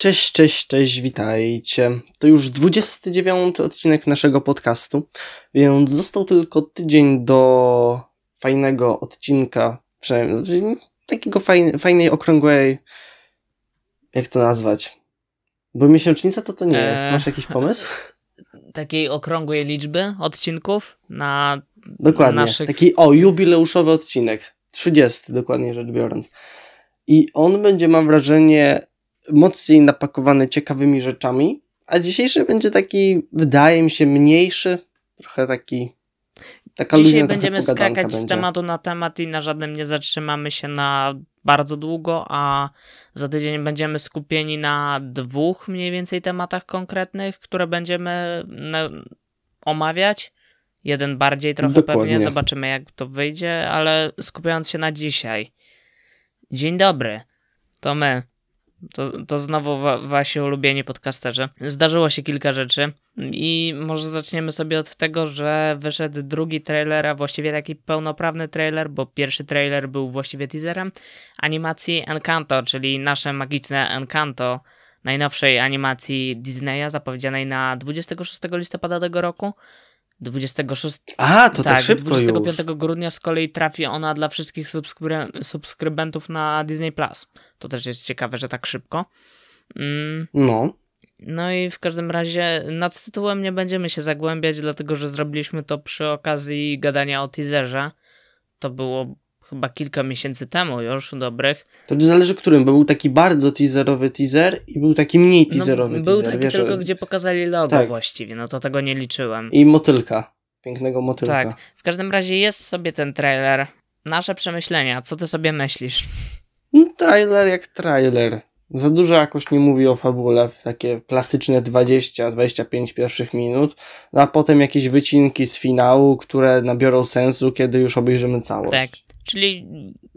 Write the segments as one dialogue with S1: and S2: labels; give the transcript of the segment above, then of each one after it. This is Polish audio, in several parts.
S1: Cześć, cześć, cześć, witajcie. To już 29 odcinek naszego podcastu, więc został tylko tydzień do fajnego odcinka, przynajmniej takiego fajnej, fajnej, okrągłej, jak to nazwać? Bo miesięcznica to to nie jest.
S2: Eee.
S1: Masz jakiś pomysł?
S2: Takiej okrągłej liczby odcinków na
S1: Dokładnie.
S2: naszych...
S1: Taki, o, jubileuszowy odcinek. 30 dokładnie rzecz biorąc. I on będzie, mam wrażenie, mocniej napakowany ciekawymi rzeczami, a dzisiejszy będzie taki, wydaje mi się, mniejszy, trochę taki, taka
S2: Dzisiaj będziemy skakać z
S1: będzie.
S2: tematu na temat i na żadnym nie zatrzymamy się na bardzo długo, a za tydzień będziemy skupieni na dwóch mniej więcej tematach konkretnych, które będziemy omawiać. Jeden bardziej trochę
S1: Dokładnie.
S2: pewnie, zobaczymy jak to wyjdzie, ale skupiając się na dzisiaj. Dzień dobry, to my. To, to znowu wa- wasi ulubieni podcasterzy. Zdarzyło się kilka rzeczy i może zaczniemy sobie od tego, że wyszedł drugi trailer, a właściwie taki pełnoprawny trailer, bo pierwszy trailer był właściwie teaserem animacji Encanto, czyli nasze magiczne Encanto, najnowszej animacji Disneya, zapowiedzianej na 26 listopada tego roku. 26
S1: A, to tak,
S2: tak,
S1: szybko
S2: 25
S1: już.
S2: grudnia z kolei trafi ona dla wszystkich subskrybe- subskrybentów na Disney Plus. To też jest ciekawe, że tak szybko. Mm,
S1: No,
S2: no i w każdym razie nad tytułem nie będziemy się zagłębiać, dlatego że zrobiliśmy to przy okazji gadania o teaserze. To było chyba kilka miesięcy temu już, dobrych.
S1: to zależy którym, bo był taki bardzo teaserowy teaser i był taki mniej teaserowy
S2: no, był
S1: teaser,
S2: taki
S1: wiesz,
S2: tylko, gdzie pokazali logo
S1: Tak.
S2: właściwie, no to tego nie liczyłem.
S1: i motylka, pięknego motylka.
S2: Tak, w każdym razie jest sobie ten trailer. Nasze przemyślenia, co ty sobie myślisz?
S1: No, trailer jak trailer. Za dużo jakoś nie mówi o fabule, takie klasyczne 20-25 pierwszych minut, no a potem jakieś wycinki z finału, które nabiorą sensu, kiedy już obejrzymy całość.
S2: Tak, czyli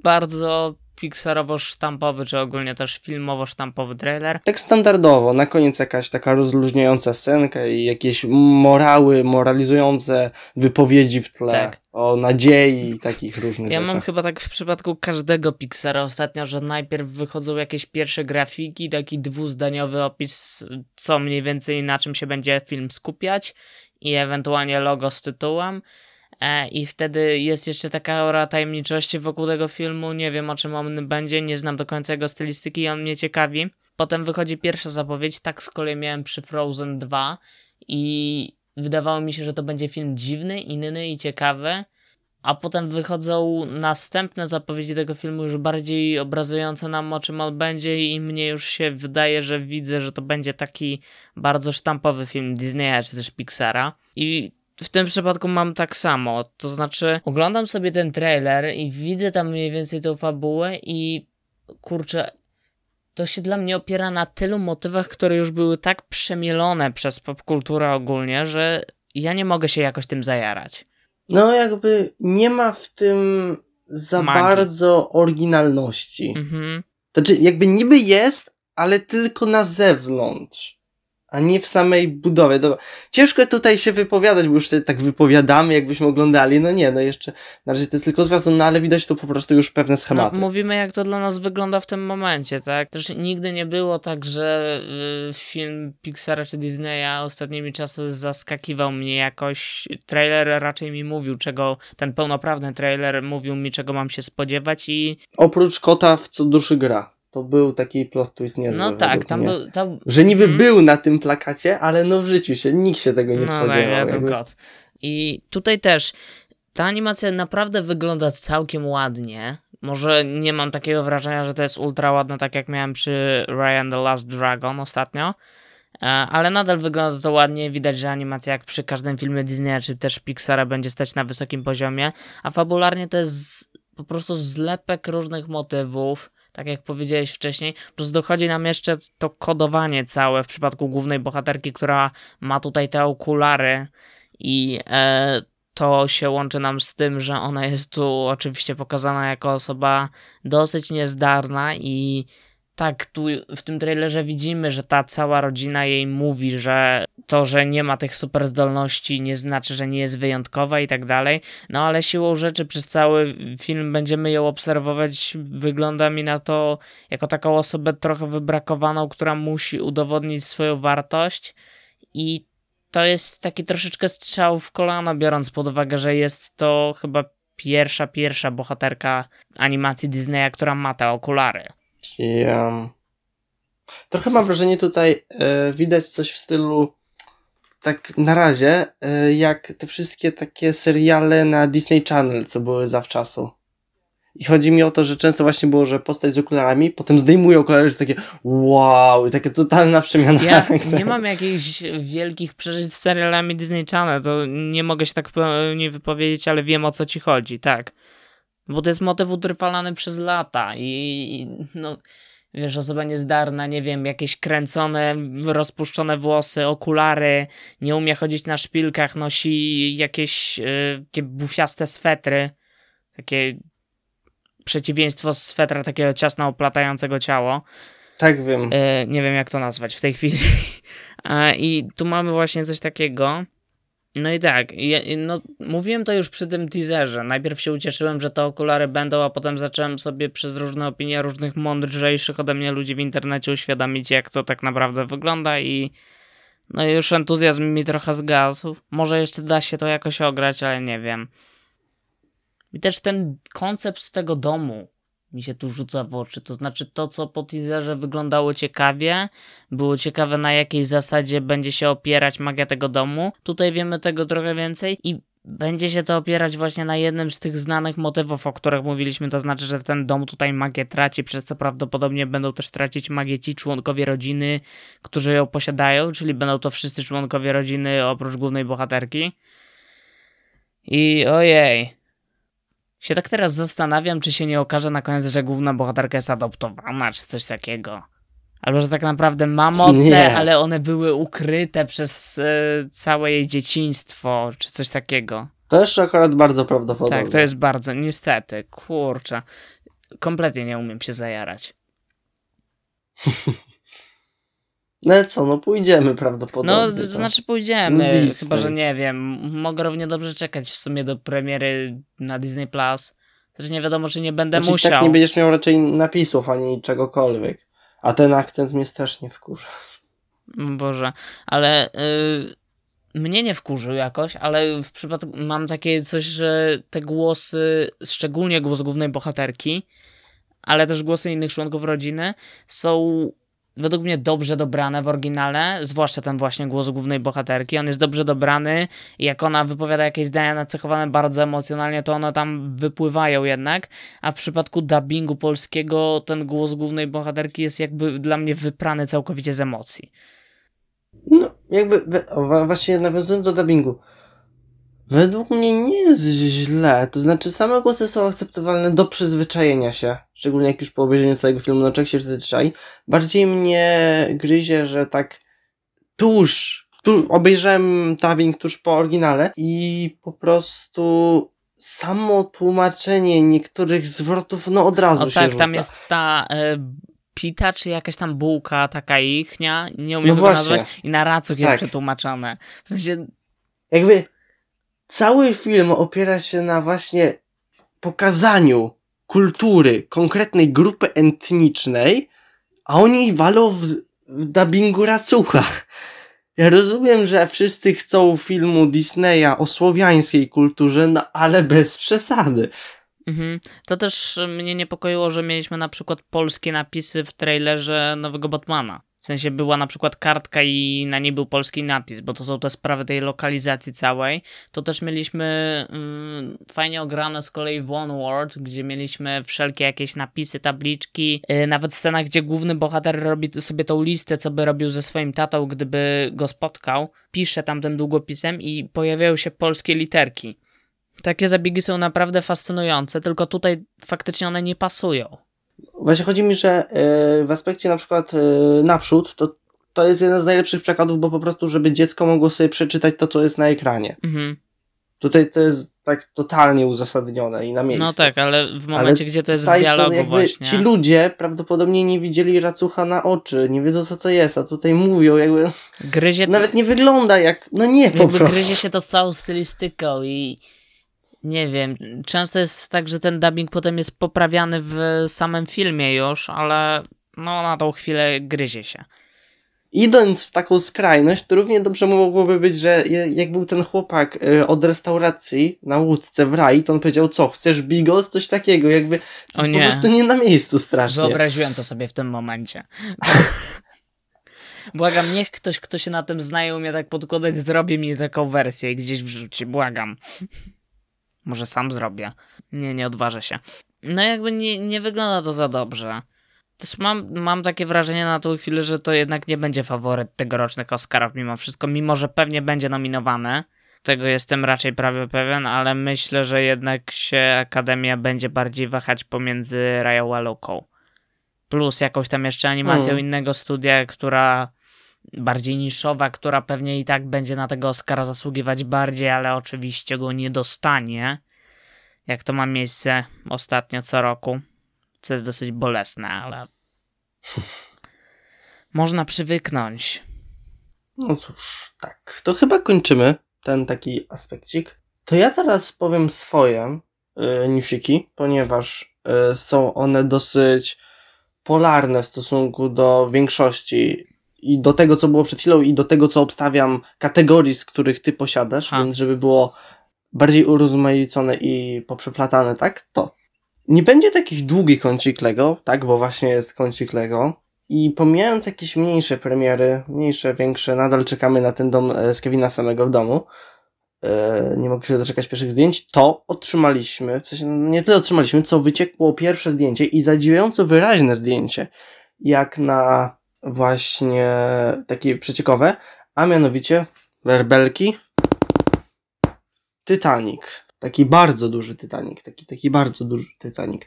S2: bardzo pixarowo-sztampowy, czy ogólnie też filmowo-sztampowy trailer.
S1: Tak standardowo, na koniec jakaś taka rozluźniająca scenka i jakieś morały, moralizujące wypowiedzi w tle
S2: Tak.
S1: o nadziei i takich różnych
S2: Ja
S1: rzeczach.
S2: mam chyba tak w przypadku każdego Pixara ostatnio, że najpierw wychodzą jakieś pierwsze grafiki, taki dwuzdaniowy opis, co mniej więcej na czym się będzie film skupiać i ewentualnie logo z tytułem. E, I wtedy jest jeszcze taka aura tajemniczości wokół tego filmu. Nie wiem o czym on będzie, nie znam do końca jego stylistyki i on mnie ciekawi. Potem wychodzi pierwsza zapowiedź, tak z kolei miałem przy Frozen 2 i wydawało mi się, że to będzie film dziwny, inny i ciekawy. A potem wychodzą następne zapowiedzi tego filmu, już bardziej obrazujące nam o czym on będzie, i mnie już się wydaje, że widzę, że to będzie taki bardzo sztampowy film Disneya czy też Pixara. I w tym przypadku mam tak samo. To znaczy, oglądam sobie ten trailer i widzę tam mniej więcej tą fabułę, i kurczę, to się dla mnie opiera na tylu motywach, które już były tak przemielone przez popkulturę ogólnie, że ja nie mogę się jakoś tym zajarać.
S1: No jakby nie ma w tym za
S2: Magii.
S1: bardzo oryginalności.
S2: Mhm.
S1: Znaczy, jakby niby jest, ale tylko na zewnątrz, a nie w samej budowie. Dobra. Ciężko tutaj się wypowiadać, bo już tak wypowiadamy, jakbyśmy oglądali. No nie, no jeszcze na razie to jest tylko zwiastun, no ale widać tu po prostu już pewne
S2: No,
S1: schematy.
S2: mówimy, jak to dla nas wygląda w tym momencie, tak? Też nigdy nie było tak, że y, film Pixara czy Disneya ostatnimi czasy zaskakiwał mnie jakoś. Trailer raczej mi mówił, czego, ten pełnoprawny trailer mówił mi, czego mam się spodziewać i
S1: Oprócz kota w co duszy gra. To był taki plot twist niezły.
S2: no tak, tam
S1: mnie.
S2: był... Tam,
S1: Że niby
S2: Mhm.
S1: był na tym plakacie, ale no w życiu się nikt się tego nie
S2: no,
S1: spodziewał.
S2: ja ten
S1: jakby.
S2: kot. I tutaj też ta animacja naprawdę wygląda całkiem ładnie. Może nie mam takiego wrażenia, że to jest ultra ładne, tak jak miałem przy Ryan the Last Dragon ostatnio. E, Ale nadal wygląda to ładnie. Widać, że animacja, jak przy każdym filmie Disneya czy też Pixara, będzie stać na wysokim poziomie. A fabularnie to jest po prostu zlepek różnych motywów. Tak jak powiedziałeś wcześniej, plus dochodzi nam jeszcze to kodowanie całe w przypadku głównej bohaterki, która ma tutaj te okulary i e, to się łączy nam z tym, że ona jest tu oczywiście pokazana jako osoba dosyć niezdarna i tak tu w tym trailerze widzimy, że ta cała rodzina jej mówi, że to, że nie ma tych super zdolności, nie znaczy, że nie jest wyjątkowa i tak dalej. No ale siłą rzeczy przez cały film będziemy ją obserwować. Wygląda mi na to jako taką osobę trochę wybrakowaną, która musi udowodnić swoją wartość. I to jest taki troszeczkę strzał w kolano, biorąc pod uwagę, że jest to chyba pierwsza, pierwsza bohaterka animacji Disneya, która ma te okulary.
S1: Ja... Trochę mam wrażenie tutaj e, widać coś w stylu tak na razie, e, jak te wszystkie takie seriale na Disney Channel, co były zawczasu. I chodzi mi o to, że często właśnie było, że postać z okularami, potem zdejmują okulary, że takie wow, i takie totalna przemiana.
S2: Ja nie mam jakichś wielkich przeżyć z serialami Disney Channel, to nie mogę się tak nie wypowiedzieć, ale wiem o co ci chodzi, tak. Bo to jest motyw utrwalany przez lata i no wiesz, osoba niezdarna, nie wiem, jakieś kręcone, rozpuszczone włosy, okulary, nie umie chodzić na szpilkach, nosi jakieś y, takie bufiaste swetry, takie przeciwieństwo swetra takiego ciasno oplatającego ciało.
S1: Tak wiem.
S2: Y, nie wiem, jak to nazwać w tej chwili. I tu mamy właśnie coś takiego, no i tak, no, mówiłem to już przy tym teaserze. Najpierw się ucieszyłem, że te okulary będą, a potem zacząłem sobie przez różne opinie różnych mądrzejszych ode mnie ludzi w internecie uświadomić, jak to tak naprawdę wygląda i no już entuzjazm mi trochę zgasł. Może jeszcze da się to jakoś ograć, ale nie wiem. I też ten koncept tego domu, mi się tu rzuca w oczy. To znaczy to, co po teaserze wyglądało ciekawie, było ciekawe na jakiej zasadzie będzie się opierać magia tego domu. Tutaj wiemy tego trochę więcej i będzie się to opierać właśnie na jednym z tych znanych motywów, o których mówiliśmy, to znaczy, że ten dom tutaj magię traci, przez co prawdopodobnie będą też tracić magię ci członkowie rodziny, którzy ją posiadają, czyli będą to wszyscy członkowie rodziny oprócz głównej bohaterki. I ojej, się tak teraz zastanawiam, czy się nie okaże na koniec, że główna bohaterka jest adoptowana, czy coś takiego. Albo że tak naprawdę ma moce, nie. ale one były ukryte przez y, całe jej dzieciństwo, czy coś takiego.
S1: To jest akurat bardzo prawdopodobne.
S2: Tak, to jest bardzo, niestety, kurczę. Kompletnie nie umiem się zajarać.
S1: No ale co, no pójdziemy prawdopodobnie.
S2: No, to, to znaczy pójdziemy, no chyba, że nie wiem, mogę równie dobrze czekać w sumie do premiery na Disney+. Plus. Też nie wiadomo, czy nie będę
S1: znaczy,
S2: musiał.
S1: tak nie będziesz miał raczej napisów, ani czegokolwiek. A ten akcent mnie strasznie wkurza.
S2: Boże, ale... Yy mnie nie wkurzył jakoś, ale w przypadku mam takie coś, że te głosy, szczególnie głos głównej bohaterki, ale też głosy innych członków rodziny są według mnie dobrze dobrane w oryginale, zwłaszcza ten właśnie głos głównej bohaterki. On jest dobrze dobrany i jak ona wypowiada jakieś zdania nacechowane bardzo emocjonalnie, to one tam wypływają jednak, a w przypadku dubbingu polskiego ten głos głównej bohaterki jest jakby dla mnie wyprany całkowicie z emocji.
S1: No, jakby, właśnie nawiązując do dubbingu, Według mnie nie jest źle, to znaczy same głosy są akceptowalne do przyzwyczajenia się, szczególnie jak już po obejrzeniu całego filmu, no człowiek się przyzwyczai. Bardziej mnie gryzie, że tak tuż, tu obejrzałem dubbing tuż po oryginale i po prostu samo tłumaczenie niektórych zwrotów, no od razu o, się
S2: tak,
S1: rzuca.
S2: tam jest ta y, pita, czy jakaś tam bułka taka ichnia, nie umiem no tego nazwać, i na racuch jest tak. przetłumaczone. W sensie...
S1: Jakby cały film opiera się na właśnie pokazaniu kultury konkretnej grupy etnicznej, a oni walą w, w dubbingu racucha. Ja rozumiem, że wszyscy chcą filmu Disneya o słowiańskiej kulturze, no ale bez przesady.
S2: Mhm. To też mnie niepokoiło, że mieliśmy na przykład polskie napisy w trailerze nowego Batmana. W sensie była na przykład kartka i na niej był polski napis, bo to są te sprawy tej lokalizacji całej. To też mieliśmy mm, fajnie ograne z kolei w One World, gdzie mieliśmy wszelkie jakieś napisy, tabliczki, yy, nawet scena, gdzie główny bohater robi sobie tą listę, co by robił ze swoim tatą, gdyby go spotkał. Pisze tam tym długopisem i pojawiają się polskie literki. Takie zabiegi są naprawdę fascynujące, tylko tutaj faktycznie one nie pasują.
S1: Właśnie chodzi mi, że e, w aspekcie na przykład e, naprzód, to, to jest jeden z najlepszych przekładów, bo po prostu, żeby dziecko mogło sobie przeczytać to, co jest na ekranie. Mhm. Tutaj to jest tak totalnie uzasadnione i na miejscu.
S2: No tak, ale w momencie,
S1: Ale
S2: gdzie to jest w dialogu
S1: jakby
S2: właśnie.
S1: Ci ludzie prawdopodobnie nie widzieli racucha na oczy, nie wiedzą co to jest, a tutaj mówią jakby...
S2: Gryzie,
S1: Nawet nie wygląda jak... No nie, po
S2: jakby
S1: prostu.
S2: gryzie się to z całą stylistyką i nie wiem, często jest tak, że ten dubbing potem jest poprawiany w samym filmie już, ale no na tą chwilę gryzie się.
S1: Idąc w taką skrajność, to równie dobrze mogłoby być, że jak był ten chłopak y, od restauracji na łódce w raj, to on powiedział, co, chcesz bigos? Coś takiego, jakby to jest po prostu nie na miejscu strasznie.
S2: Wyobraziłem to sobie w tym momencie. Błagam, niech ktoś, kto się na tym zna i umie tak podkładać, zrobi mi taką wersję i gdzieś wrzuci. Błagam. Może sam zrobię. Nie, nie odważę się. No jakby nie, nie wygląda to za dobrze. Też mam, mam takie wrażenie na tą chwilę, że to jednak nie będzie faworyt tegorocznych Oscarów mimo wszystko, mimo że pewnie będzie nominowany. Tego jestem raczej prawie pewien, ale myślę, że jednak się Akademia będzie bardziej wahać pomiędzy Rayą a Luką. Plus jakąś tam jeszcze animacją
S1: Mm.
S2: innego studia, która bardziej niszowa, która pewnie i tak będzie na tego Oscara zasługiwać bardziej, ale oczywiście go nie dostanie. Jak to ma miejsce ostatnio co roku. Co jest dosyć bolesne, ale. Można przywyknąć.
S1: No cóż, tak. To chyba kończymy ten taki aspekcik. To ja teraz powiem swoje y, newsiki, ponieważ y, są one dosyć polarne w stosunku do większości i do tego, co było przed chwilą i do tego, co obstawiam kategorii, z których ty posiadasz,
S2: Ha.
S1: więc żeby było bardziej urozmaicone i poprzeplatane, tak? To. Nie będzie to jakiś długi kącik Lego, tak? Bo właśnie jest kącik Lego. I pomijając jakieś mniejsze premiery, mniejsze, większe, nadal czekamy na ten dom e, z Kevina samego w domu. E, Nie mogę się doczekać pierwszych zdjęć. To otrzymaliśmy, w sensie no, nie tyle otrzymaliśmy, co wyciekło pierwsze zdjęcie i zadziwiająco wyraźne zdjęcie, jak na właśnie takie przeciekowe, a mianowicie werbelki Titanic. Taki bardzo duży Titanic, taki, taki bardzo duży Titanic.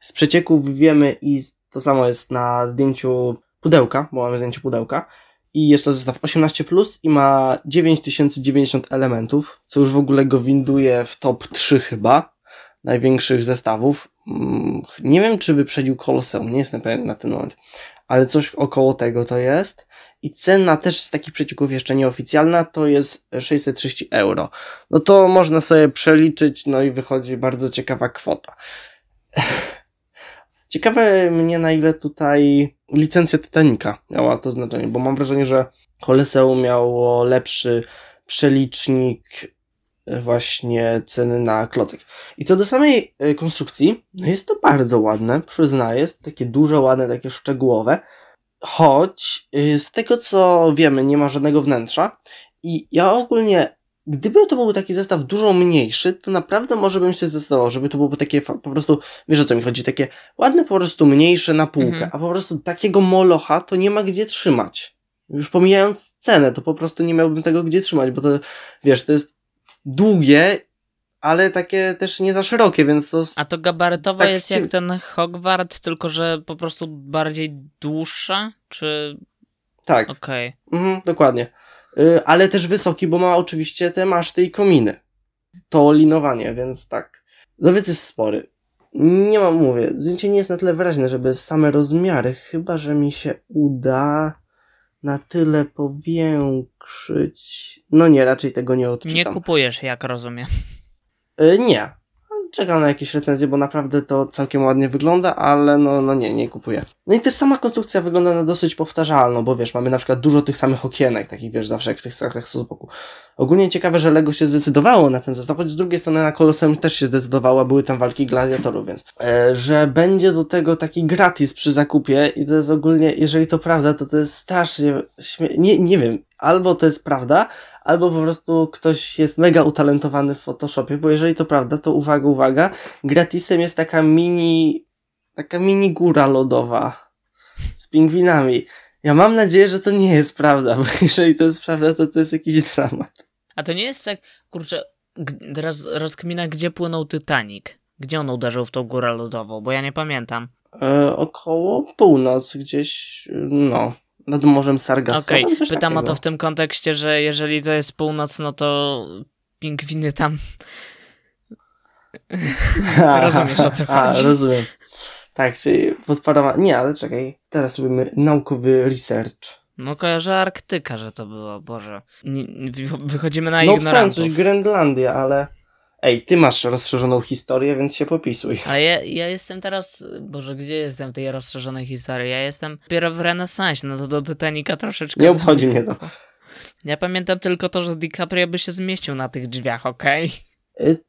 S1: Z przecieków wiemy i to samo jest na zdjęciu pudełka, bo mamy zdjęcie pudełka. I jest to zestaw 18 i ma 9090 elementów, co już w ogóle go winduje w top 3 chyba największych zestawów. Mm, Nie wiem, czy wyprzedził Colosseum, nie jestem pewien na ten moment, ale coś około tego to jest. I cena też z takich przecieków jeszcze nieoficjalna to jest 630 euro. No to można sobie przeliczyć, no i wychodzi bardzo ciekawa kwota. Ciekawe mnie na ile tutaj licencja Titanica miała to znaczenie, bo mam wrażenie, że Colosseum miało lepszy przelicznik właśnie ceny na klocek. I co do samej e, konstrukcji, no jest to bardzo ładne, przyznaję, jest takie duże, ładne, takie szczegółowe, choć y, z tego co wiemy, nie ma żadnego wnętrza i ja ogólnie Gdyby to był taki zestaw dużo mniejszy, to naprawdę może bym się zdecydował, żeby to było takie po prostu, wiesz o co mi chodzi, takie ładne po prostu mniejsze na półkę,
S2: Mhm.
S1: a po prostu takiego molocha to nie ma gdzie trzymać. Już pomijając cenę, to po prostu nie miałbym tego gdzie trzymać, bo to, wiesz, to jest długie, ale takie też nie za szerokie, więc to...
S2: A to gabarytowo
S1: Tak
S2: jest
S1: ci-
S2: jak ten Hogwart, tylko że po prostu bardziej dłuższa? Czy.
S1: Tak,
S2: Okej.
S1: mhm, dokładnie. Y, ale też wysoki, bo ma oczywiście te maszty i kominy. To linowanie, więc tak. Lowiec jest spory. Nie mam, mówię, zdjęcie nie jest na tyle wyraźne, żeby same rozmiary, chyba że mi się uda na tyle powiększyć. No nie, raczej tego nie odczytam.
S2: Nie kupujesz, jak rozumiem.
S1: Y, nie. Czekam na jakieś recenzje, bo naprawdę to całkiem ładnie wygląda, ale no, no nie, nie kupuję. No i też sama konstrukcja wygląda na dosyć powtarzalną, bo wiesz, mamy na przykład dużo tych samych okienek, takich wiesz, zawsze jak w tych stacjach z boku. Ogólnie ciekawe, że Lego się zdecydowało na ten zestaw, choć z drugiej strony na Colosseum też się zdecydowało, a były tam walki gladiatorów, więc e, że będzie do tego taki gratis przy zakupie i to jest ogólnie, jeżeli to prawda, to to jest strasznie śmie- nie, nie wiem, albo to jest prawda, albo po prostu ktoś jest mega utalentowany w Photoshopie, bo jeżeli to prawda, to uwaga, uwaga, gratisem jest taka mini, taka mini góra lodowa z pingwinami. Ja mam nadzieję, że to nie jest prawda, bo jeżeli to jest prawda, to to jest jakiś dramat.
S2: A to nie jest tak, kurczę, teraz rozkmina, gdzie płynął Titanic. Gdzie on uderzył w tą górę lodową, bo ja nie pamiętam.
S1: E, około północ gdzieś, no, nad Morzem
S2: Okej,
S1: Sargasowym, coś
S2: pytam o
S1: takiego.
S2: to w tym kontekście, że jeżeli to jest północ, no to pingwiny tam. Rozumiesz o co
S1: A,
S2: chodzi.
S1: rozumiem. Tak, czyli podparama... Nie, ale czekaj. Teraz robimy naukowy research.
S2: No kojarzę Arktyka, że to było, Boże. Nie, wychodzimy na
S1: No
S2: ignorantów.
S1: coś Grenlandia, ale... Ej, ty masz rozszerzoną historię, więc się popisuj.
S2: Ale ja, ja jestem teraz, Boże, gdzie jestem w tej rozszerzonej historii? Ja jestem dopiero w renesansie, no to do Titanica troszeczkę...
S1: Nie obchodzi mnie to.
S2: Ja pamiętam tylko to, że DiCaprio by się zmieścił na tych drzwiach, okej?
S1: Y,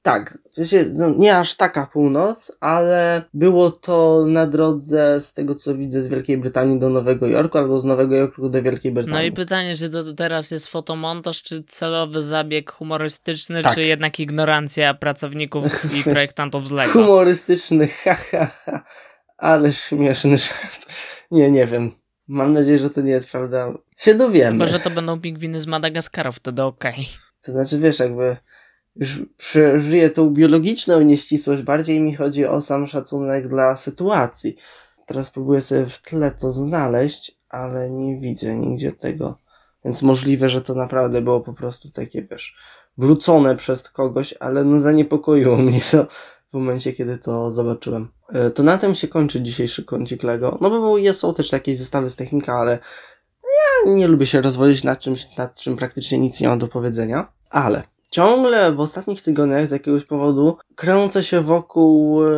S1: tak, w sensie, no, nie aż taka północ, ale było to na drodze, z tego co widzę, z Wielkiej Brytanii do Nowego Jorku, albo z Nowego Jorku do Wielkiej Brytanii.
S2: No i pytanie, czy to teraz jest fotomontaż, czy celowy zabieg humorystyczny,
S1: Tak.
S2: czy jednak ignorancja pracowników i projektantów z Lego?
S1: Humorystyczny, ha, ha, ha, ale śmieszny żart. Nie, nie wiem. Mam nadzieję, że to nie jest prawda. Się dowiemy.
S2: Chyba, że to będą pingwiny z Madagaskaru, wtedy okej.
S1: To znaczy, wiesz, jakby przeżyję tą biologiczną nieścisłość, bardziej mi chodzi o sam szacunek dla sytuacji. Teraz próbuję sobie w tle to znaleźć, ale nie widzę nigdzie tego. Więc możliwe, że to naprawdę było po prostu takie, wiesz, wrzucone przez kogoś, ale no zaniepokoiło mnie to w momencie, kiedy to zobaczyłem. E, To na tym się kończy dzisiejszy kącik Lego. No bo jest, są też jakieś zestawy z technika, ale ja nie lubię się rozwodzić nad czymś, nad czym praktycznie nic nie mam do powiedzenia. Ale ciągle w ostatnich tygodniach z jakiegoś powodu kręcę się wokół e,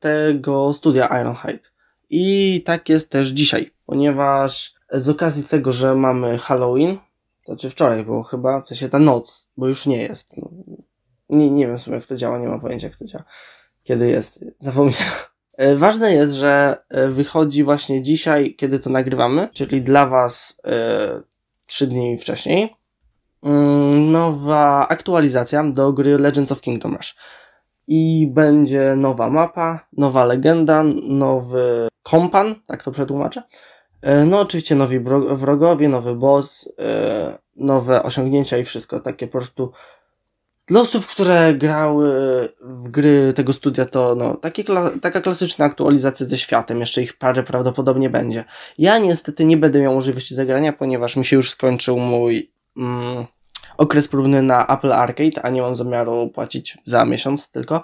S1: tego studia Ironhide. I tak jest też dzisiaj, ponieważ z okazji tego, że mamy Halloween, to znaczy wczoraj było chyba, w sensie ta noc, bo już nie jest. No, Nie, nie wiem w sumie jak to działa, nie mam pojęcia jak to działa. Kiedy jest, zapomniałem. E, Ważne jest, że e, wychodzi właśnie dzisiaj, kiedy to nagrywamy, czyli dla Was trzy dni wcześniej, nowa aktualizacja do gry Legends of Kingdom Rush. I będzie nowa mapa, nowa legenda, nowy kompan, tak to przetłumaczę. E, No oczywiście nowi wrogowie, nowy boss, e, nowe osiągnięcia i wszystko takie po prostu dla osób, które grały w gry tego studia, to no, takie kla- taka klasyczna aktualizacja ze światem. Jeszcze ich parę prawdopodobnie będzie. Ja niestety nie będę miał możliwości zagrania, ponieważ mi się już skończył mój mm, okres próbny na Apple Arcade, a nie mam zamiaru płacić za miesiąc tylko.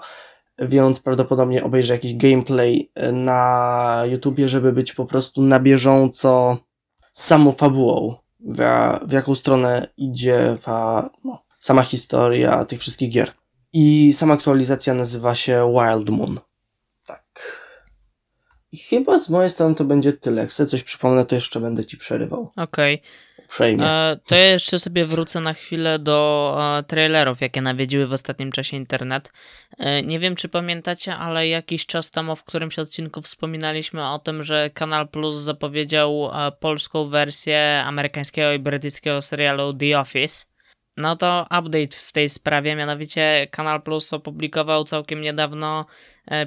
S1: Więc prawdopodobnie obejrzę jakiś gameplay e, na YouTubie, żeby być po prostu na bieżąco z samą fabułą, w, w jaką stronę idzie fa, no, sama historia tych wszystkich gier. I sama aktualizacja nazywa się Wild Moon. Tak. I chyba z mojej strony to będzie tyle. Jak chcę coś przypomnę, to jeszcze będę ci przerywał.
S2: Okej.
S1: Uprzejmie.
S2: E, To ja jeszcze sobie wrócę na chwilę do e, trailerów, jakie nawiedziły w ostatnim czasie internet. E, nie wiem, czy pamiętacie, ale jakiś czas temu w którymś odcinku wspominaliśmy o tym, że Kanal Plus zapowiedział polską wersję amerykańskiego i brytyjskiego serialu The Office. No to update w tej sprawie, mianowicie Kanal Plus opublikował całkiem niedawno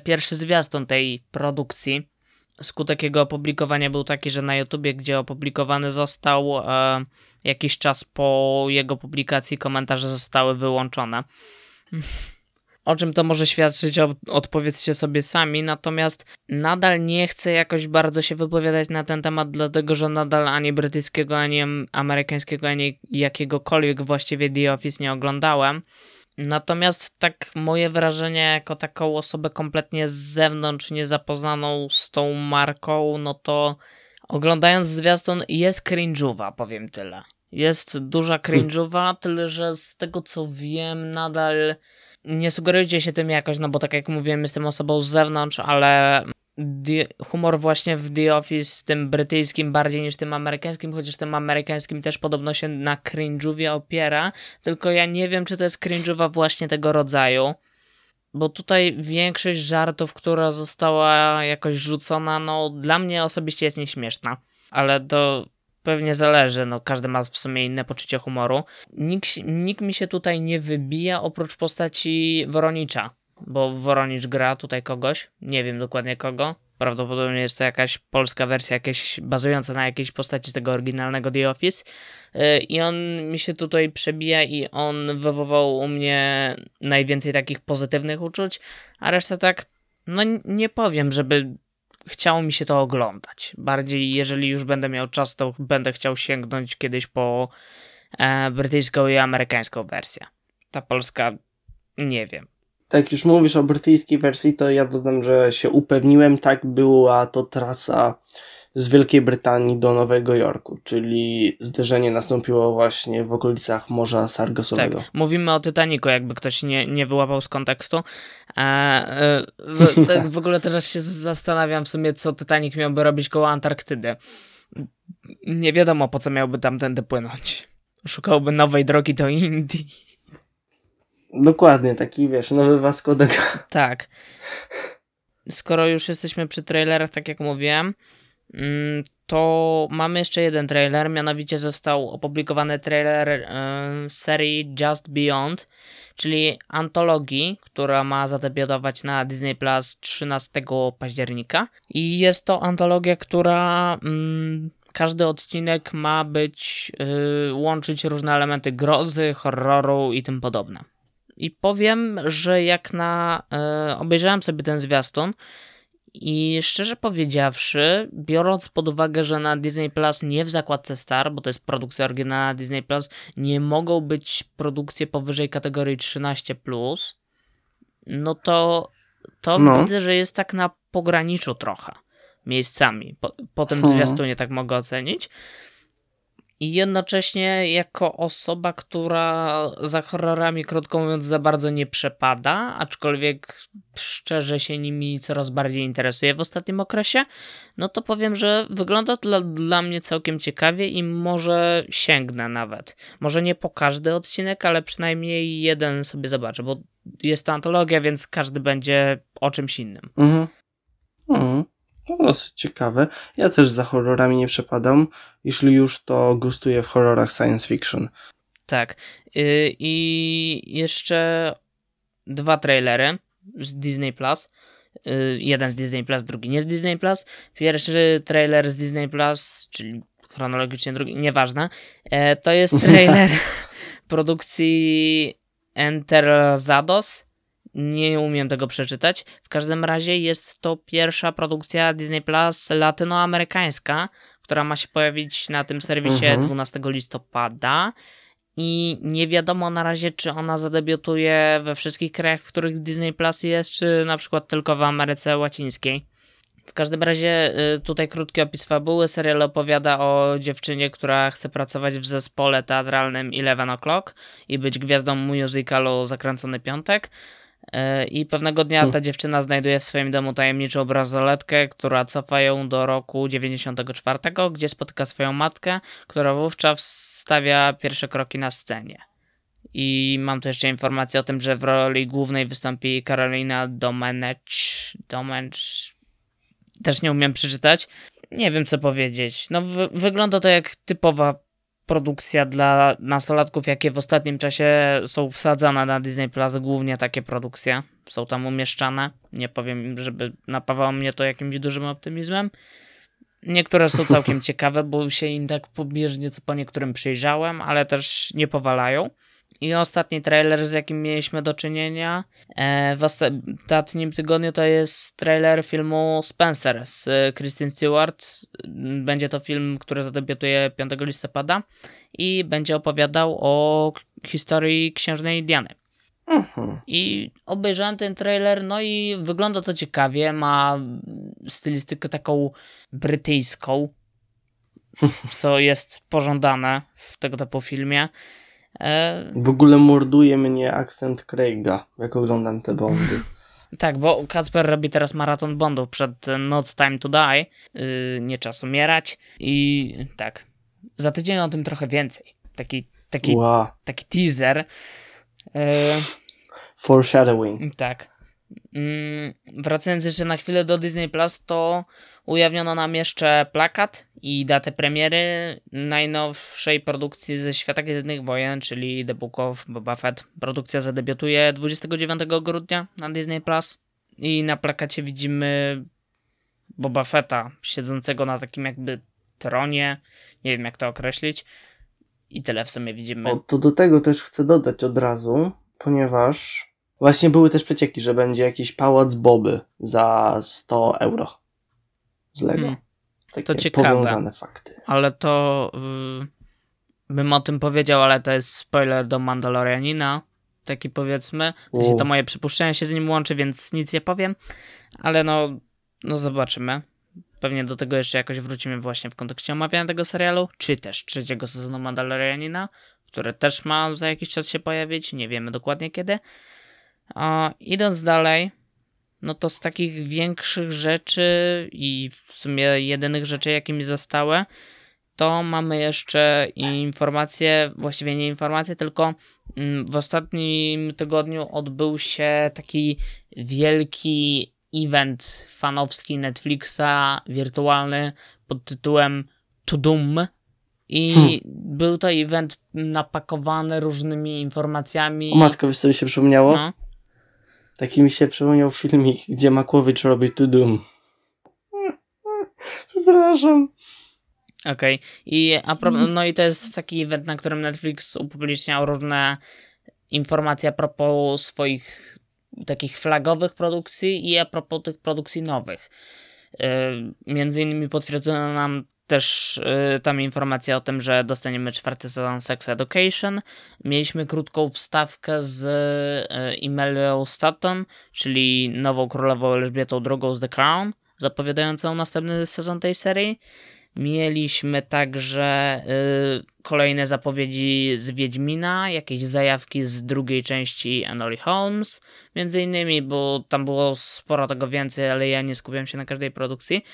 S2: pierwszy zwiastun tej produkcji. Skutek jego opublikowania był taki, że na YouTubie, gdzie opublikowany został, e, jakiś czas po jego publikacji komentarze zostały wyłączone. O czym to może świadczyć, odpowiedzcie sobie sami, natomiast nadal nie chcę jakoś bardzo się wypowiadać na ten temat, dlatego że nadal ani brytyjskiego, ani am- amerykańskiego, ani jakiegokolwiek właściwie The Office nie oglądałem. Natomiast tak moje wrażenie jako taką osobę kompletnie z zewnątrz, niezapoznaną z tą marką, no to oglądając zwiastun jest cringe'owa, powiem tyle. Jest duża cringe'owa, tyle że z tego co wiem nadal nie sugerujcie się tym jakoś, no bo tak jak mówiłem jestem osobą z zewnątrz, ale Humor właśnie w The Office, tym brytyjskim bardziej niż tym amerykańskim, chociaż tym amerykańskim też podobno się na cringe'ówie opiera, tylko ja nie wiem, czy to jest cringe'owa właśnie tego rodzaju. Bo tutaj większość żartów, która została jakoś rzucona, no dla mnie osobiście jest nieśmieszna. Ale to pewnie zależy, no każdy ma w sumie inne poczucie humoru. Nikt, nikt mi się tutaj nie wybija oprócz postaci Woronicza. Bo Woronicz gra tutaj kogoś, nie wiem dokładnie kogo. Prawdopodobnie jest to jakaś polska wersja, jakieś bazująca na jakiejś postaci z tego oryginalnego The Office. Yy, I on mi się tutaj przebija i on wywołał u mnie najwięcej takich pozytywnych uczuć, a reszta tak, no nie powiem, żeby chciało mi się to oglądać. Bardziej, jeżeli już będę miał czas, to będę chciał sięgnąć kiedyś po e, brytyjską i amerykańską wersję. ta polska, nie wiem.
S1: Tak, już mówisz o brytyjskiej wersji, to ja dodam, że się upewniłem, tak była to trasa z Wielkiej Brytanii do Nowego Jorku, czyli zderzenie nastąpiło właśnie w okolicach Morza Sargasowego.
S2: Tak, mówimy o Titanicu, jakby ktoś nie, nie wyłapał z kontekstu. E, e, w, tak w ogóle teraz się zastanawiam w sumie, co Titanic miałby robić koło Antarktydy. Nie wiadomo, po co miałby tamtędy płynąć. Szukałby nowej drogi do Indii.
S1: Dokładnie, taki wiesz, nowy Vasco da.
S2: Tak. Skoro już jesteśmy przy trailerach, tak jak mówiłem, mm, to mamy jeszcze jeden trailer, mianowicie został opublikowany trailer serii Just Beyond, czyli antologii, która ma zadebiutować na Disney Plus 13 października. I jest to antologia, która mm, każdy odcinek ma być, y, łączyć różne elementy grozy, horroru i tym podobne. I powiem, że jak na. Y, obejrzałem sobie ten zwiastun i szczerze powiedziawszy, biorąc pod uwagę, że na Disney Plus nie w zakładce Star, bo to jest produkcja oryginalna Disney Plus, nie mogą być produkcje powyżej kategorii 13, no to, to no. widzę, że jest tak na pograniczu trochę miejscami. Po, po tym hmm. zwiastunie tak mogę ocenić. I jednocześnie jako osoba, która za horrorami, krótko mówiąc, za bardzo nie przepada, aczkolwiek szczerze się nimi coraz bardziej interesuje w ostatnim okresie, no to powiem, że wygląda to dla, dla mnie całkiem ciekawie i może sięgnę nawet. Może nie po każdy odcinek, ale przynajmniej jeden sobie zobaczę, bo jest to antologia, więc każdy będzie o czymś innym. Mhm.
S1: Mhm. To dosyć ciekawe. Ja też za horrorami nie przepadam. Jeśli już, to gustuję w horrorach science fiction.
S2: Tak. Yy, I jeszcze dwa trailery z Disney Plus. Yy, jeden z Disney Plus, drugi nie z Disney Plus. Pierwszy trailer z Disney Plus, czyli chronologicznie drugi, nieważne. Yy, to jest trailer produkcji Enter Zados nie umiem tego przeczytać. W każdym razie jest to pierwsza produkcja Disney Plus latynoamerykańska, która ma się pojawić na tym serwisie mhm. 12 listopada. I nie wiadomo na razie, czy ona zadebiutuje we wszystkich krajach, w których Disney Plus jest, czy na przykład tylko w Ameryce Łacińskiej. W każdym razie y, tutaj krótki opis fabuły. Serial opowiada o dziewczynie, która chce pracować w zespole teatralnym Eleven O'Clock i być gwiazdą musicalu Zakręcony Piątek. E, I pewnego dnia ta hmm. dziewczyna znajduje w swoim domu tajemniczą bransoletkę, która cofa ją do roku 94, gdzie spotyka swoją matkę, która wówczas stawia pierwsze kroki na scenie. I mam tu jeszcze informację o tym, że w roli głównej wystąpi Karolina Domenech. Domenech. Też nie umiem przeczytać. Nie wiem co powiedzieć. No, wygląda to jak typowa produkcja dla nastolatków, jakie w ostatnim czasie są wsadzane na Disney Plus, głównie takie produkcje są tam umieszczane. Nie powiem, żeby napawało mnie to jakimś dużym optymizmem. Niektóre są całkiem ciekawe, bo się im tak pobieżnie co po niektórym przyjrzałem, ale też nie powalają. I ostatni trailer, z jakim mieliśmy do czynienia e, w ostatnim tygodniu, to jest trailer filmu Spencer z Kristen Stewart. Będzie to film, który zadebiutuje 5 listopada i będzie opowiadał o historii księżnej Diany. Uh-huh. I obejrzałem ten trailer, no i wygląda to ciekawie. Ma stylistykę taką brytyjską, co jest pożądane w tego typu filmie.
S1: E, w ogóle morduje mnie akcent Craiga, jak oglądam te Bondy.
S2: Tak, bo Kacper robi teraz maraton Bondów przed Not Time to Die, yy, nie czas umierać i tak, za tydzień o tym trochę więcej. Taki, taki, wow. taki teaser. Yy,
S1: Foreshadowing.
S2: Tak. Yy, wracając jeszcze na chwilę do Disney Plus, to Ujawniono nam jeszcze plakat i datę premiery najnowszej produkcji ze Świata Gwiezdnych Wojen, czyli The Book of Boba Fett. Produkcja zadebiutuje 29 grudnia na Disney Plus i na plakacie widzimy Boba Fetta siedzącego na takim jakby tronie, nie wiem jak to określić. I tyle w sumie widzimy.
S1: O, to do tego też chcę dodać od razu, ponieważ właśnie były też przecieki, że będzie jakiś pałac Boby za 100 euro z Lego. Hmm. Takie to ciekawe, powiązane fakty.
S2: Ale to yy, bym o tym powiedział, ale to jest spoiler do Mandalorianina, taki powiedzmy. W sensie to moje przypuszczenie się z nim łączy, więc nic nie powiem, ale no, no zobaczymy. Pewnie do tego jeszcze jakoś wrócimy właśnie w kontekście omawiania tego serialu, czy też trzeciego sezonu Mandalorianina, który też ma za jakiś czas się pojawić, nie wiemy dokładnie kiedy. A idąc dalej, no to z takich większych rzeczy i w sumie jedynych rzeczy, jakie mi zostały, to mamy jeszcze informacje, właściwie nie informacje, tylko mm, w ostatnim tygodniu odbył się taki wielki event fanowski Netflixa, wirtualny pod tytułem Tudum. I hmm. był to event napakowany różnymi informacjami.
S1: O matko, wiesz co mi się przypomniało? No. Taki mi się przypomniał filmik, gdzie Makłowicz robi Tudum. Przepraszam.
S2: Okej. Okay. I no i to jest taki event, na którym Netflix upubliczniał różne informacje a propos swoich takich flagowych produkcji i a propos tych produkcji nowych. Yy, między innymi potwierdzono nam też yy, tam informacja o tym, że dostaniemy czwarty sezon Sex Education. Mieliśmy krótką wstawkę z yy, Emilią czyli nową królową Elżbietą II z The Crown, zapowiadającą następny sezon tej serii. Mieliśmy także y, kolejne zapowiedzi z Wiedźmina, jakieś zajawki z drugiej części Enory Holmes, między innymi, bo tam było sporo tego więcej, ale ja nie skupiam się na każdej produkcji.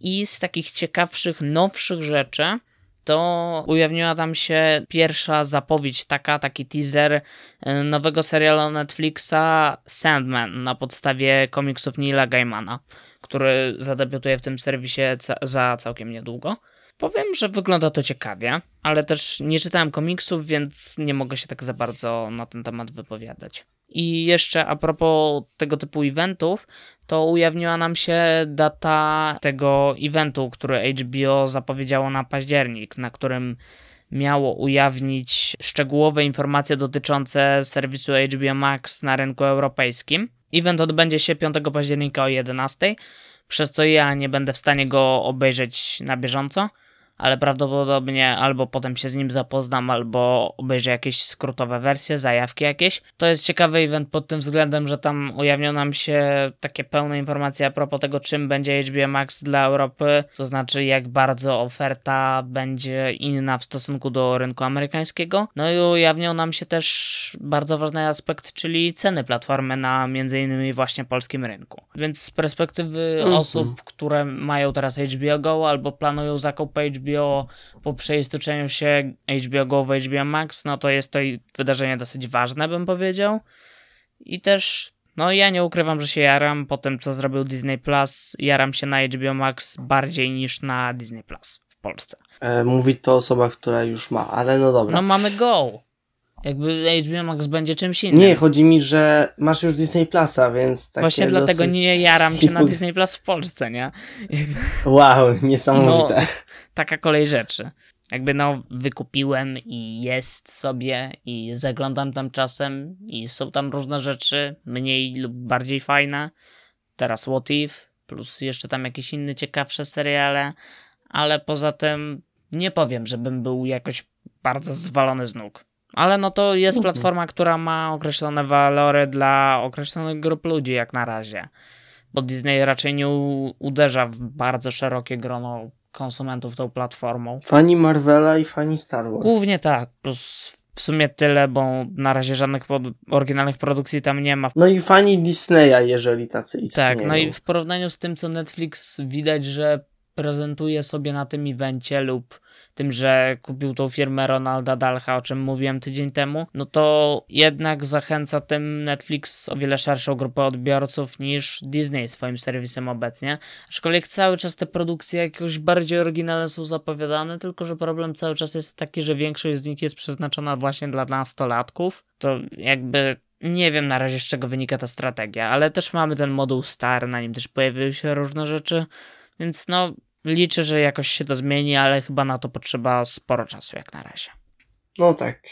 S2: I z takich ciekawszych, nowszych rzeczy, to ujawniła tam się pierwsza zapowiedź, taka, taki teaser y, nowego serialu Netflixa Sandman na podstawie komiksów Neila Gaimana który zadebiutuje w tym serwisie za całkiem niedługo. Powiem, że wygląda to ciekawie, ale też nie czytałem komiksów, więc nie mogę się tak za bardzo na ten temat wypowiadać. I jeszcze a propos tego typu eventów, to ujawniła nam się data tego eventu, który HBO zapowiedziało na październik, na którym miało ujawnić szczegółowe informacje dotyczące serwisu HBO Max na rynku europejskim. Event odbędzie się 5 października o 11, przez co ja nie będę w stanie go obejrzeć na bieżąco ale prawdopodobnie albo potem się z nim zapoznam, albo obejrzę jakieś skrótowe wersje, zajawki jakieś. To jest ciekawy event pod tym względem, że tam ujawnią nam się takie pełne informacje a propos tego, czym będzie HBO Max dla Europy, to znaczy jak bardzo oferta będzie inna w stosunku do rynku amerykańskiego. No i ujawnią nam się też bardzo ważny aspekt, czyli ceny platformy na między innymi właśnie polskim rynku. Więc z perspektywy mm -hmm. osób, które mają teraz HBO Go albo planują zakup HBO HBO po przeistoczeniu się HBO Go w HBO Max, no to jest to wydarzenie dosyć ważne, bym powiedział. I też, no ja nie ukrywam, że się jaram po tym, co zrobił Disney Plus. Jaram się na HBO Max bardziej niż na Disney Plus w Polsce.
S1: E, mówi to osoba, która już ma, ale no dobra.
S2: No mamy Go. Jakby HBO Max będzie czymś innym.
S1: Nie, chodzi mi, że masz już Disney Plusa, więc
S2: takie Właśnie dlatego nie jaram się na Disney Plus w Polsce, nie?
S1: Wow, niesamowite. No,
S2: taka kolej rzeczy. Jakby no, wykupiłem i jest sobie i zaglądam tam czasem i są tam różne rzeczy, mniej lub bardziej fajne. Teraz What If, plus jeszcze tam jakieś inne ciekawsze seriale, ale poza tym nie powiem, żebym był jakoś bardzo zwalony z nóg. Ale no to jest mhm. platforma, która ma określone walory dla określonych grup ludzi jak na razie. Bo Disney raczej nie uderza w bardzo szerokie grono konsumentów tą platformą.
S1: Fani Marvela i fani Star Wars.
S2: Głównie tak, plus w sumie tyle, bo na razie żadnych pod oryginalnych produkcji tam nie ma.
S1: No i fani Disneya, jeżeli tacy istnieją.
S2: Tak, no i w porównaniu z tym, co Netflix widać, że prezentuje sobie na tym evencie lub tym, że kupił tą firmę Ronalda Dalcha, o czym mówiłem tydzień temu, no to jednak zachęca tym Netflix o wiele szerszą grupę odbiorców niż Disney swoim serwisem obecnie. Aczkolwiek cały czas te produkcje jakoś bardziej oryginalne są zapowiadane, tylko że problem cały czas jest taki, że większość z nich jest przeznaczona właśnie dla nastolatków. To jakby nie wiem na razie z czego wynika ta strategia, ale też mamy ten moduł star, na nim też pojawiły się różne rzeczy, więc no Liczę, że jakoś się to zmieni, ale chyba na to potrzeba sporo czasu jak na razie.
S1: No tak.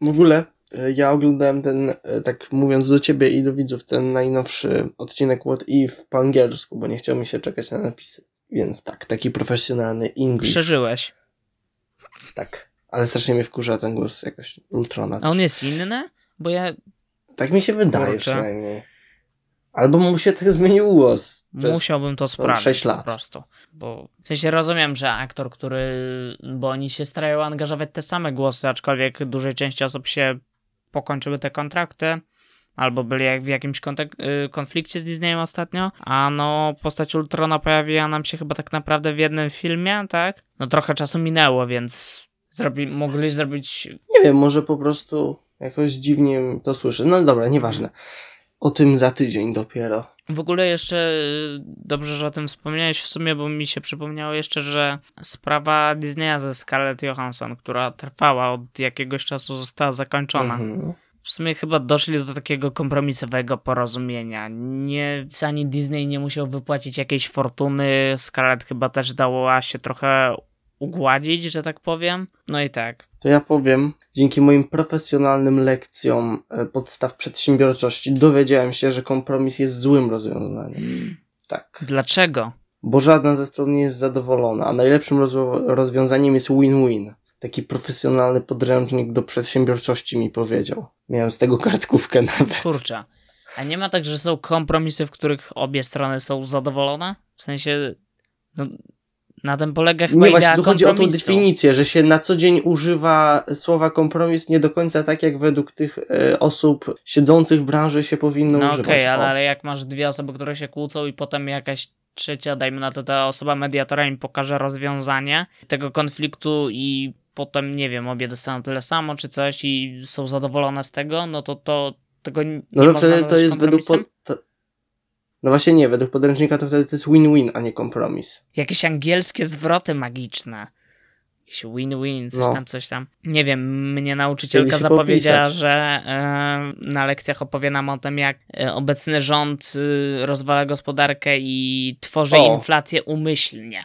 S1: W ogóle e, ja oglądałem ten, e, tak mówiąc do ciebie i do widzów, ten najnowszy odcinek What If po angielsku, bo nie chciał mi się czekać na napisy. Więc tak, taki profesjonalny English.
S2: Przeżyłeś.
S1: Tak, ale strasznie mnie wkurza ten głos jakoś Ultrona.
S2: A on jest inny? Bo ja
S1: Tak mi się wydaje
S2: Kurczę.
S1: przynajmniej. Albo mu się tak zmienił głos.
S2: Musiałbym to sprawdzić
S1: sześć lat.
S2: po prostu. Bo w sensie rozumiem, że aktor, który. Bo oni się starają angażować te same głosy, aczkolwiek dużej części osób się pokończyły te kontrakty. Albo byli jak w jakimś y, konflikcie z Disneyem ostatnio. A no, postać Ultrona pojawiła nam się chyba tak naprawdę w jednym filmie, tak? No trochę czasu minęło, więc zrobi- mogli zrobić.
S1: Nie wiem, może po prostu jakoś dziwnie to słyszę. No dobra, nieważne. O tym za tydzień dopiero.
S2: W ogóle jeszcze y, dobrze, że o tym wspomniałeś w sumie, bo mi się przypomniało jeszcze, że sprawa Disneya ze Scarlett Johansson, która trwała od jakiegoś czasu, została zakończona.
S1: Mhm.
S2: W sumie chyba doszli do takiego kompromisowego porozumienia. Nie, ani Disney nie musiał wypłacić jakiejś fortuny, Scarlett chyba też dała się trochę ugładzić, że tak powiem. No i tak.
S1: To ja powiem, dzięki moim profesjonalnym lekcjom e, podstaw przedsiębiorczości dowiedziałem się, że kompromis jest złym rozwiązaniem. Tak.
S2: Dlaczego?
S1: Bo żadna ze stron nie jest zadowolona, a najlepszym rozwiązaniem jest win-win. Taki profesjonalny podręcznik do przedsiębiorczości mi powiedział. Miałem z tego kartkówkę nawet.
S2: Kurczę. A nie ma tak, że są kompromisy, w których obie strony są zadowolone? W sensie, no, na tym polega chyba
S1: Nie, właśnie tu chodzi o tą definicję, że się na co dzień używa słowa kompromis nie do końca tak, jak według tych e, osób siedzących w branży się powinno
S2: No
S1: używać.
S2: okej, ale,
S1: O.
S2: ale jak masz dwie osoby, które się kłócą i potem jakaś trzecia, dajmy na to, ta osoba mediatora im pokaże rozwiązanie tego konfliktu i potem, nie wiem, obie dostaną tyle samo czy coś i są zadowolone z tego, no to to tego nie
S1: No to wtedy to jest według... Po, to, no właśnie nie, według podręcznika to wtedy to jest win-win, a nie kompromis.
S2: Jakieś angielskie zwroty magiczne. Jakiś win-win, coś
S1: No.
S2: tam, coś tam. Nie wiem, mnie nauczycielka zapowiedziała,
S1: popisać.
S2: że e, na lekcjach opowie nam o tym, jak e, obecny rząd e, rozwala gospodarkę i tworzy
S1: O.
S2: inflację umyślnie.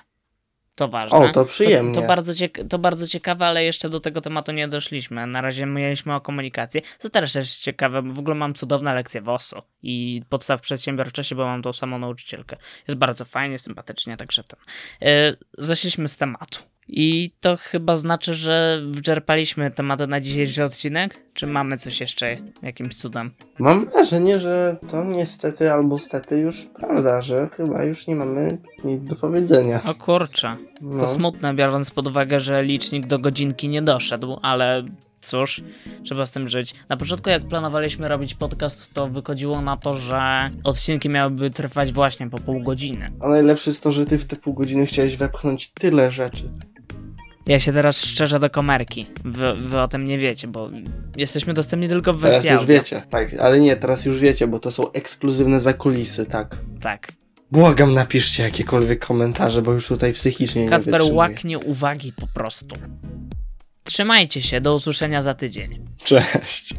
S2: To ważne.
S1: O, to przyjemnie.
S2: To, to, bardzo to bardzo ciekawe, ale jeszcze do tego tematu nie doszliśmy. Na razie mieliśmy o komunikacji. Co też jest ciekawe, w ogóle mam cudowne lekcje WOS-u i podstaw przedsiębiorczości, bo mam tą samą nauczycielkę. Jest bardzo fajnie, sympatycznie, także ten. Yy, zeszliśmy z tematu. I to chyba znaczy, że wyczerpaliśmy tematy na dzisiejszy odcinek? Czy mamy coś jeszcze jakimś cudem?
S1: Mam wrażenie, że to niestety albo stety już prawda, że chyba już nie mamy nic do powiedzenia.
S2: O kurczę.
S1: No.
S2: To smutne, biorąc pod uwagę, że licznik do godzinki nie doszedł, ale cóż, trzeba z tym żyć. Na początku, jak planowaliśmy robić podcast, to wychodziło na to, że odcinki miałyby trwać właśnie po pół godziny.
S1: A najlepsze jest to, że ty w te pół godziny chciałeś wepchnąć tyle rzeczy.
S2: Ja się teraz szczerze do komerki. Wy, wy o tym nie wiecie, bo jesteśmy dostępni tylko w
S1: Teraz
S2: wersji
S1: już
S2: audio.
S1: wiecie, tak, ale nie, teraz już wiecie, bo to są ekskluzywne zakulisy, tak.
S2: Tak.
S1: Błagam, napiszcie jakiekolwiek komentarze, bo już tutaj psychicznie nie
S2: Kacper łaknie uwagi po prostu. Trzymajcie się, do usłyszenia za tydzień.
S1: Cześć.